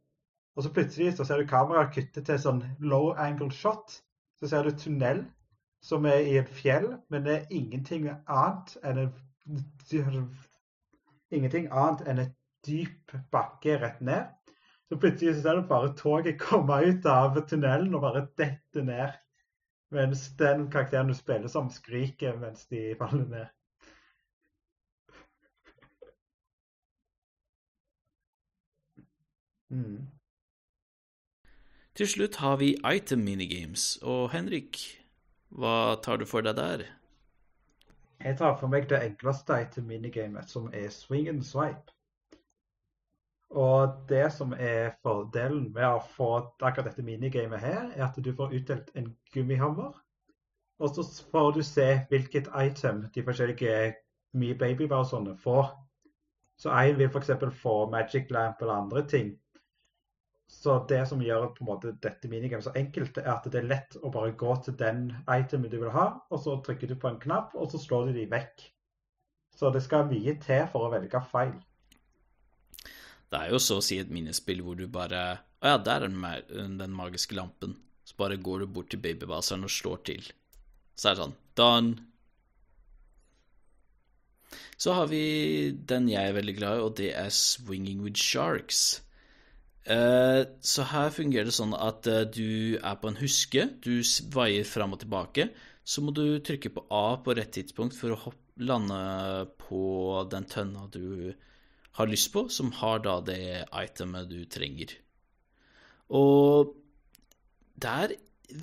og så plutselig så ser du kameraet kutte til sånn low angle shot. Så ser du tunnel som er i et fjell, men det er ingenting annet enn en, ingenting annet enn et dyp bakke rett ned. Så plutselig så ser du bare toget komme ut av tunnelen og bare dette ned. Mens den karakteren du spiller som, skriker mens de faller ned.
Mm. Til slutt har vi item minigames. Og Henrik, hva tar du for deg der?
Jeg tar for meg det enkleste item minigamet, som er swing and swipe. Og det som er fordelen med å få akkurat dette minigamet her, er at du får utdelt en gummihammer. Og så får du se hvilket item de forskjellige Me Baby-versjonene får. Så en vil f.eks. få Magic Lamp eller andre ting. Så det som gjør på en måte dette minigamet så enkelt, er at det er lett å bare gå til den itemen du vil ha, og så trykker du på en knapp, og så slår du de vekk. Så det skal mye til for å velge feil.
Det er jo så å si et minispill hvor du bare Å ja, der er den, magiske lampen. Så bare går du bort til babybaseren og slår til. Så er det sånn Done. Så har vi den jeg er veldig glad i, og det er Swinging with Sharks. Eh, så her fungerer det sånn at eh, du er på en huske, du veier fram og tilbake. Så må du trykke på A på rett tidspunkt for å lande på den tønna du har lyst på, som har da det itemet du trenger. Og det er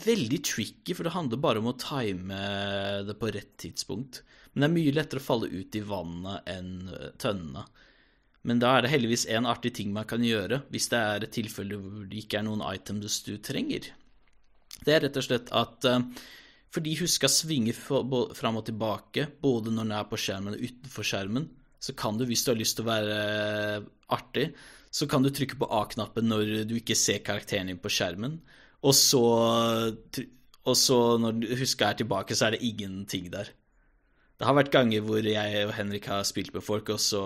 veldig tricky, for det handler bare om å time det på rett tidspunkt. Men det er mye lettere å falle ut i vannet enn tønnene. Men da er det heldigvis en artig ting man kan gjøre hvis det er et tilfelle hvor det ikke er noen items du trenger. Det er rett og slett at uh, fordi huska svinger fram og tilbake både når den er på skjermen og utenfor skjermen, så kan du, hvis du har lyst til å være uh, artig, så kan du trykke på A-knappen når du ikke ser karakteren din på skjermen, og så, og så når huska er tilbake, så er det ingenting der. Det har vært ganger hvor jeg og Henrik har spilt med folk, og så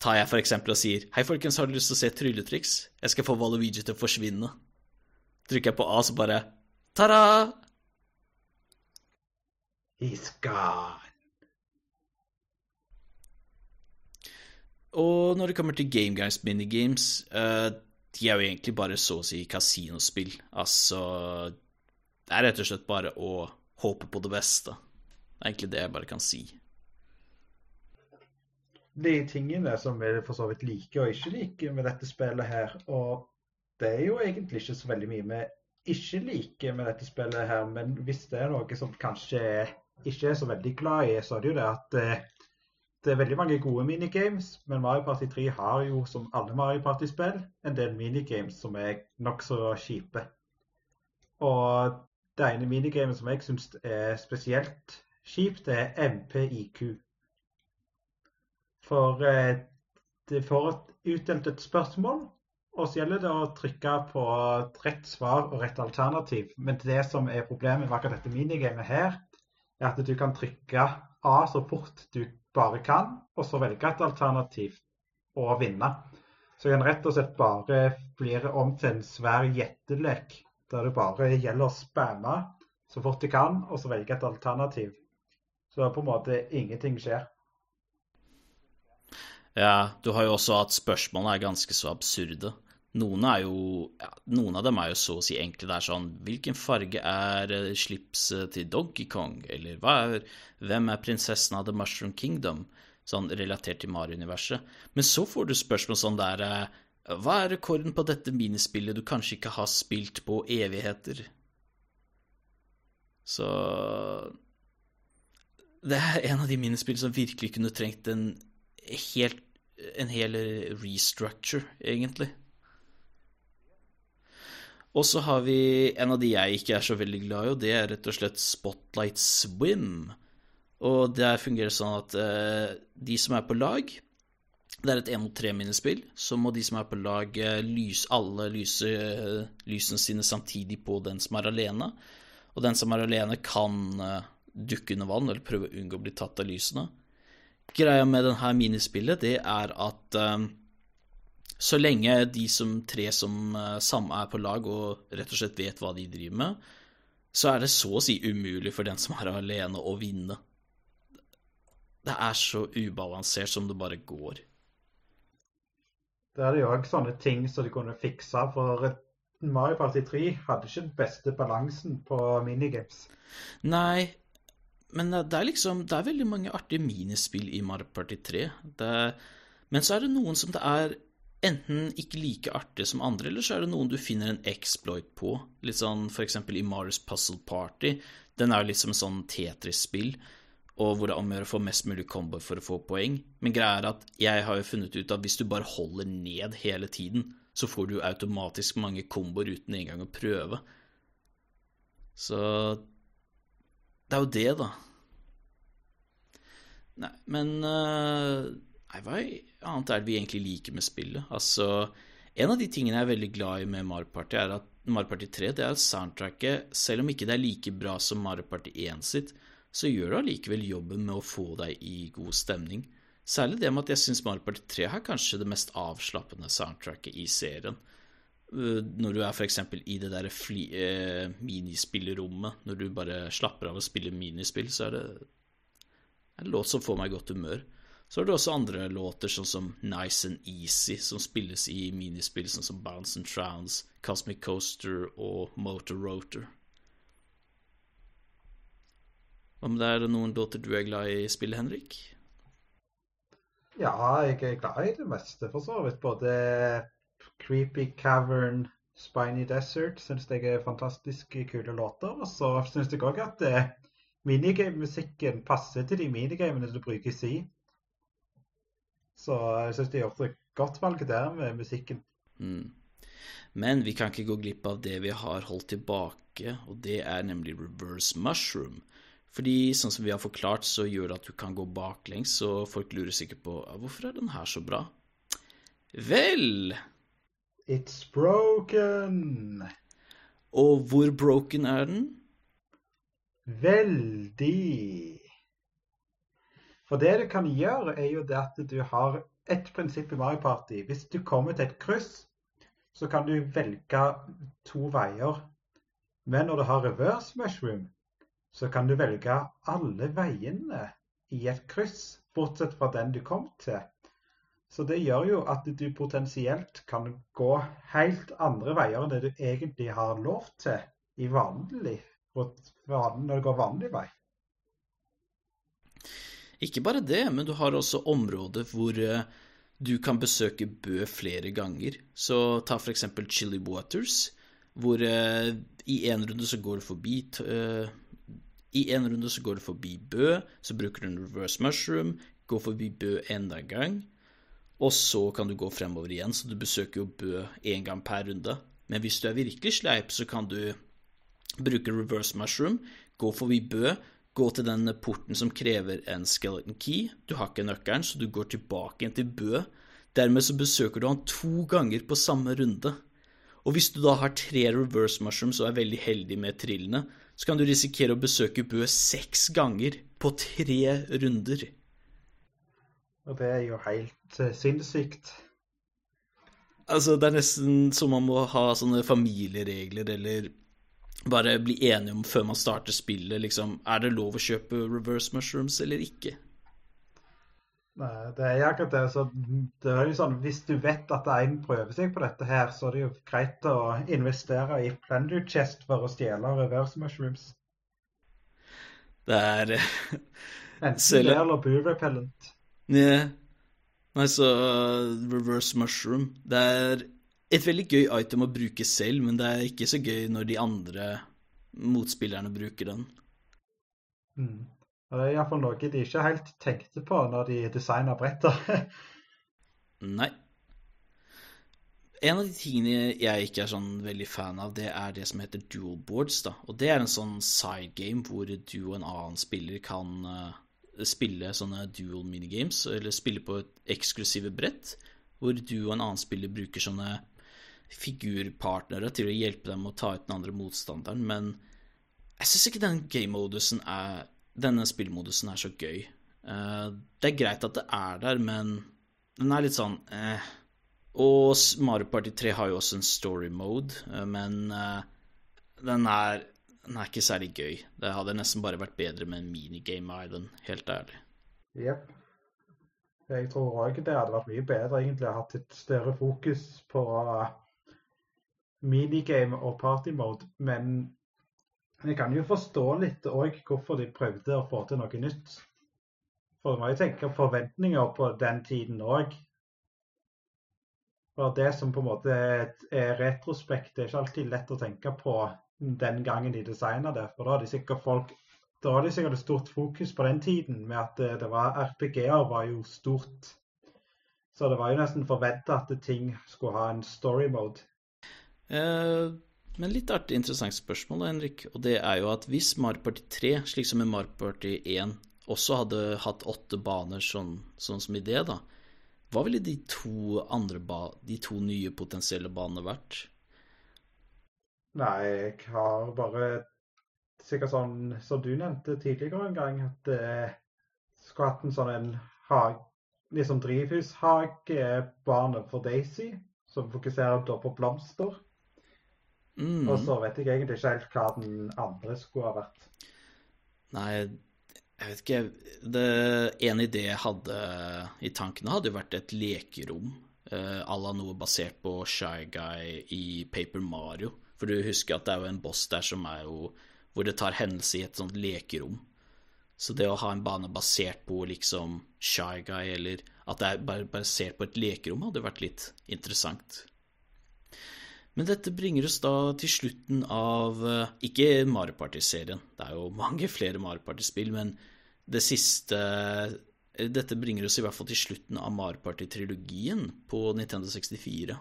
tar jeg for eksempel og sier Hei, folkens, har du lyst til å se trylletriks? Jeg skal få Valuigi til å forsvinne. Trykker jeg på A, så bare Ta-da!
He's gone.
Og når det kommer til Game Guys minigames, uh, de er jo egentlig bare så å si kasinospill. Altså Det er rett og slett bare å håpe på det beste. Det er egentlig det jeg bare kan si.
De tingene som vi for så vidt liker og ikke liker med dette spillet her, og det er jo egentlig ikke så veldig mye vi ikke liker med dette spillet her, men hvis det er noe som kanskje ikke er så veldig glad i, så er det jo det at eh, det er veldig mange gode minigames, men Mario Party 3 har jo, som alle Mario Party-spill, en del minigames som er nokså kjipe. Og det ene minigamet som jeg syns er spesielt kjipt, det er MPIQ. For eh, det får utdelt et spørsmål, og så gjelder det å trykke på rett svar og rett alternativ. Men det som er problemet med akkurat dette minigamet her, er at du kan trykke A så fort du bare kan, og så velge et alternativ og vinne. Så kan rett og slett bare blir om til en svær gjettelek, der det bare gjelder å spamme så fort du kan, og så velge et alternativ. Så på en måte ingenting skjer.
Ja, du har jo også at spørsmålene er ganske så absurde. Noen, er jo, ja, noen av dem er jo så å si enkle. Det er sånn Hvilken farge er eh, slipset til Donkey Kong? Eller er, hvem er prinsessen av The Mushroom Kingdom? Sånn relatert til Mario-universet. Men så får du spørsmål sånn der eh, Hva er rekorden på dette minispillet du kanskje ikke har spilt på evigheter? Så Det er en av de minispillene som virkelig kunne trengt en helt en hel restructure, egentlig. Og så har vi en av de jeg ikke er så veldig glad i, og det er rett og slett Spotlight Swim. Og der fungerer det sånn at eh, de som er på lag Det er et 1 mot 3-minnespill. Så må de som er på lag, uh, lyse alle lyse, uh, lysene sine samtidig på den som er alene. Og den som er alene, kan dukke under vann eller prøve å unngå å bli tatt av lysene. Greia med denne minispillet, det er at så lenge de som tre som uh, samme er på lag og rett og slett vet hva de driver med, så er det så å si umulig for den som er alene, å vinne. Det er så ubalansert som det bare går.
Det er jo òg sånne ting som de kunne fiksa, for Mario Party 3 hadde ikke den beste balansen på minigames.
Nei, men det er liksom Det er veldig mange artige minispill i Mario Party 3. Det, men så er det noen som det er enten ikke like artige som andre, eller så er det noen du finner en exploit på. Litt sånn for eksempel i Marios Puzzle Party. Den er jo litt som en sånn Tetris-spill, og hvor det er om å gjøre å få mest mulig combo for å få poeng. Men greia er at jeg har jo funnet ut at hvis du bare holder ned hele tiden, så får du automatisk mange komboer uten engang å prøve. Så det er jo det, da. Nei, men uh, Nei, hva annet er det vi egentlig liker med spillet? Altså, en av de tingene jeg er veldig glad i med Mario Party, er at Mario Party 3 det er at soundtracket, selv om ikke det er like bra som Mario Party 1 sitt, så gjør det allikevel jobben med å få deg i god stemning. Særlig det med at jeg syns Mario Party 3 har kanskje det mest avslappende soundtracket i serien. Uh, når du er f.eks. i det der eh, minispillerommet, når du bare slapper av og spiller minispill, så er det en låt som får meg i godt humør. Så har du også andre låter, sånn som Nice and Easy, som spilles i minispill sånn som Bounce and Trounce, Cosmic Coaster og Motor Rotor. Hva med deg, er det noen låter du er glad i spillet, Henrik?
Ja, jeg er glad i det meste, for så vidt. Både Creepy Cavern, Spiny Desert syns jeg er fantastisk kule låter. Og så syns jeg òg at eh, minigame-musikken passer til de minigamene du bruker i så jeg syns de gjort et godt valg der med musikken.
Mm. Men vi kan ikke gå glipp av det vi har holdt tilbake, og det er nemlig reverse mushroom. Fordi sånn som vi har forklart, så gjør det at du kan gå baklengs, så folk lurer sikkert på hvorfor er den her så bra? Vel
It's broken.
Og hvor broken er den?
Veldig. For det du kan gjøre, er jo det at du har ett prinsipp i Mario Party. Hvis du kommer til et kryss, så kan du velge to veier. Men når du har reverse mushroom, så kan du velge alle veiene i et kryss, bortsett fra den du kom til. Så det gjør jo at du potensielt kan gå helt andre veier enn det du egentlig har lov til i vanlig, når du går vanlig vei.
Ikke bare det, men du har også områder hvor eh, du kan besøke Bø flere ganger. Så ta for eksempel Chili Waters, hvor uh, i en runde så går du forbi uh, I en runde så går du forbi Bø, så bruker du en reverse mushroom, går forbi Bø enda en gang, og så kan du gå fremover igjen, så du besøker jo Bø én gang per runde. Men hvis du er virkelig sleip, så kan du bruke reverse mushroom, gå forbi Bø, gå til den porten som krever en skeleton key. Du har ikke nøkkelen, så du går tilbake igjen til Bø. Dermed så besøker du han to ganger på samme runde. Og hvis du da har tre reverse mushrooms og er veldig heldig med trillene, så kan du risikere å besøke Bø seks ganger på tre runder.
Og det er jo helt uh, sinnssykt.
Altså, det er nesten som man må ha sånne familieregler, eller bare bli enige om før man starter spillet, liksom Er det lov å kjøpe reverse mushrooms eller ikke?
Nei, det er akkurat det. Så det er jo sånn, Hvis du vet at en prøver seg på dette her, så er det jo greit å investere i plunder chest for å stjele reverse mushrooms.
Det er
Enten det eller boo repellent.
Yeah. så reverse mushroom Det er et veldig gøy item å bruke selv, men det er ikke så gøy når de andre motspillerne bruker den.
Mm. Det er iallfall noe de ikke helt tenkte på når de designa brettet.
Nei. En av de tingene jeg ikke er sånn veldig fan av, det er det som heter dual boards. da. Og det er en sånn side game hvor du og en annen spiller kan uh, spille sånne dual minigames, eller spille på et eksklusive brett, hvor du og en annen spiller bruker sånne figurpartnere til å hjelpe dem å ta ut den andre motstanderen, men jeg syns ikke den game-modusen er Denne spillmodusen er så gøy. Eh, det er greit at det er der, men den er litt sånn eh. Og Mario Party 3 har jo også en story mode, eh, men den er den er ikke særlig gøy. Det hadde nesten bare vært bedre med en minigame island, helt ærlig.
Jepp. Jeg tror òg det hadde vært mye bedre egentlig å ha hatt et større fokus på minigame og party mode, men jeg kan jo forstå litt òg hvorfor de prøvde å få til noe nytt. For du må jo tenke forventninger på den tiden òg. For det som på en måte er retrospekt, det er ikke alltid lett å tenke på den gangen de designa det. For da hadde sikkert folk da hadde sikkert et stort fokus på den tiden med at det, det var RPG-er var jo stort. Så det var jo nesten forventa at ting skulle ha en story mode.
Eh, men litt artig interessant spørsmål, Henrik. Og det er jo at hvis Mario Party 3, slik som i Mario Party 1, også hadde hatt åtte baner sånn, sånn som i det, da, hva ville de to, andre de to nye potensielle banene vært?
Nei, jeg har bare sikkert sånn som du nevnte tidligere en gang, at jeg eh, skulle hatt en sånn en hage, liksom drivhushage, barnet for Daisy, som fokuserer da på blomster. Mm. Og så vet jeg egentlig ikke helt hva den andre skulle ha vært.
Nei, jeg vet ikke det, En idé jeg hadde i tankene, hadde jo vært et lekerom uh, à la noe basert på Shy Guy i Paper Mario. For du husker at det er jo en boss der som er jo Hvor det tar hendelse i et sånt lekerom. Så det å ha en bane basert på liksom Shy Guy, eller at det er basert på et lekerom, hadde vært litt interessant. Men dette bringer oss da til slutten av eh, Ikke Mario Party-serien, det er jo mange flere Mario Party-spill, men det siste eh, Dette bringer oss i hvert fall til slutten av Mario Party-trilogien på Nintendo 64.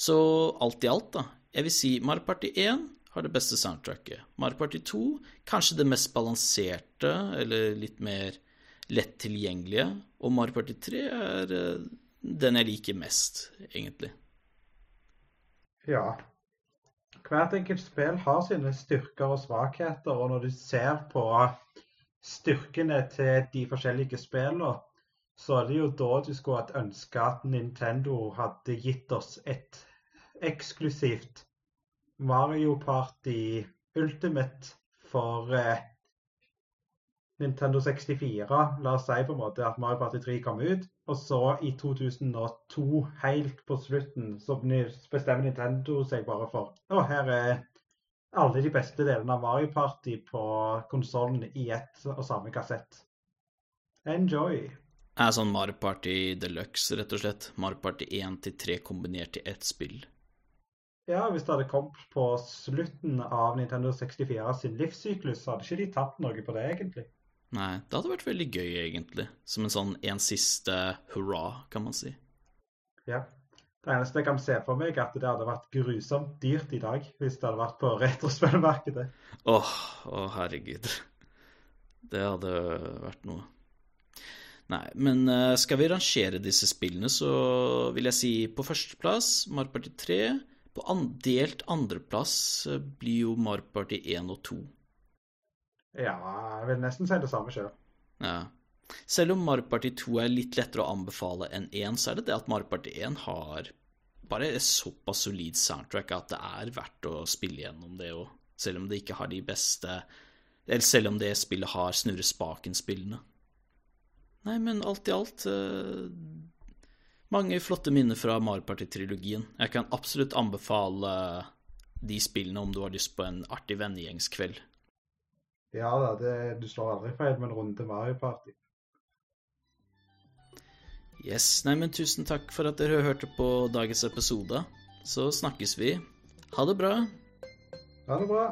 Så alt i alt, da, jeg vil si Mario Party 1 har det beste soundtracket. Mario Party 2 kanskje det mest balanserte, eller litt mer lett tilgjengelige. Og Mario Party 3 er eh, den jeg liker mest, egentlig.
Ja. Hvert enkelt spill har sine styrker og svakheter, og når du ser på styrkene til de forskjellige spillene, så er det jo da du skulle ønske at Nintendo hadde gitt oss et eksklusivt Mario Party Ultimate for eh, Nintendo 64, la oss si på en måte at Mario Party 3 kom ut, og så i 2002, helt på slutten, så bestemmer Nintendo seg bare for Å, her er alle de beste delene av Mario Party på konsollen i ett og samme kassett. Enjoy.
Det er sånn Mario Party Deluxe, rett og slett. Mario Party 1 til 3 kombinert i ett spill.
Ja, hvis det hadde kommet på slutten av Nintendo 64 sin livssyklus, så hadde ikke de tatt noe på det, egentlig.
Nei, det hadde vært veldig gøy, egentlig. Som en sånn en siste hurra, kan man si.
Ja. Det eneste jeg kan se for meg, er at det hadde vært grusomt dyrt i dag hvis det hadde vært på retrospillmarkedet.
Åh, å herregud. Det hadde vært noe. Nei, men eh, skal vi rangere disse spillene, så vil jeg si på førsteplass Mario Party 3. På delt andreplass eh, blir jo Mario Party 1 og 2.
Ja, jeg vil nesten si det samme sjøl.
Ja. Selv om Mario Party 2 er litt lettere å anbefale enn 1, så er det det at Mario Party 1 har bare såpass solid soundtrack at det er verdt å spille gjennom det òg. Selv om det ikke har de beste Eller selv om det spillet har snurre spaken-spillene. Nei, men alt i alt uh, Mange flotte minner fra Mario Party-trilogien. Jeg kan absolutt anbefale de spillene om du har lyst på en artig vennegjengskveld.
Ja da, det, du slår aldri feil med en runde Mario Party.
Yes, nei, men tusen takk for at dere hørte på dagens episode. Så snakkes vi. Ha det bra.
Ha det bra.